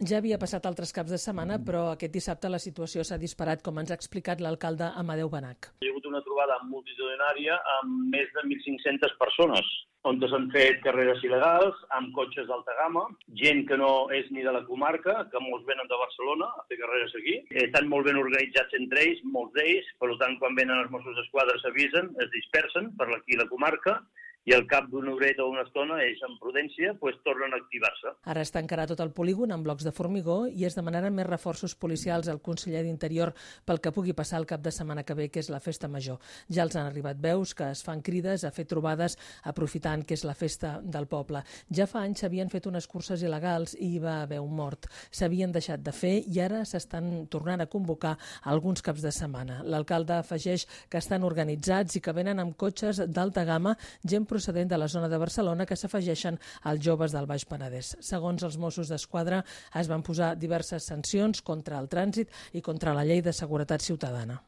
Ja havia passat altres caps de setmana, però aquest dissabte la situació s'ha disparat, com ens ha explicat l'alcalde Amadeu Benac. Hi ha hagut una trobada multitudinària amb més de 1.500 persones, on s'han fet carreres il·legals, amb cotxes d'alta gamma, gent que no és ni de la comarca, que molts venen de Barcelona a fer carreres aquí. Estan molt ben organitzats entre ells, molts d'ells, per tant, quan venen els Mossos d'Esquadra s'avisen, es dispersen per aquí la comarca, i al cap d'una horeta o una estona, ells amb prudència, pues, tornen a activar-se. Ara està encarat tot el polígon amb blocs de formigó i es demanaran més reforços policials al conseller d'Interior pel que pugui passar el cap de setmana que ve, que és la festa major. Ja els han arribat veus que es fan crides a fer trobades aprofitant que és la festa del poble. Ja fa anys s'havien fet unes curses il·legals i hi va haver un mort. S'havien deixat de fer i ara s'estan tornant a convocar alguns caps de setmana. L'alcalde afegeix que estan organitzats i que venen amb cotxes d'alta gamma, gent procedent de la zona de Barcelona que s'afegeixen als joves del Baix Penedès. Segons els Mossos d'Esquadra, es van posar diverses sancions contra el trànsit i contra la llei de seguretat ciutadana.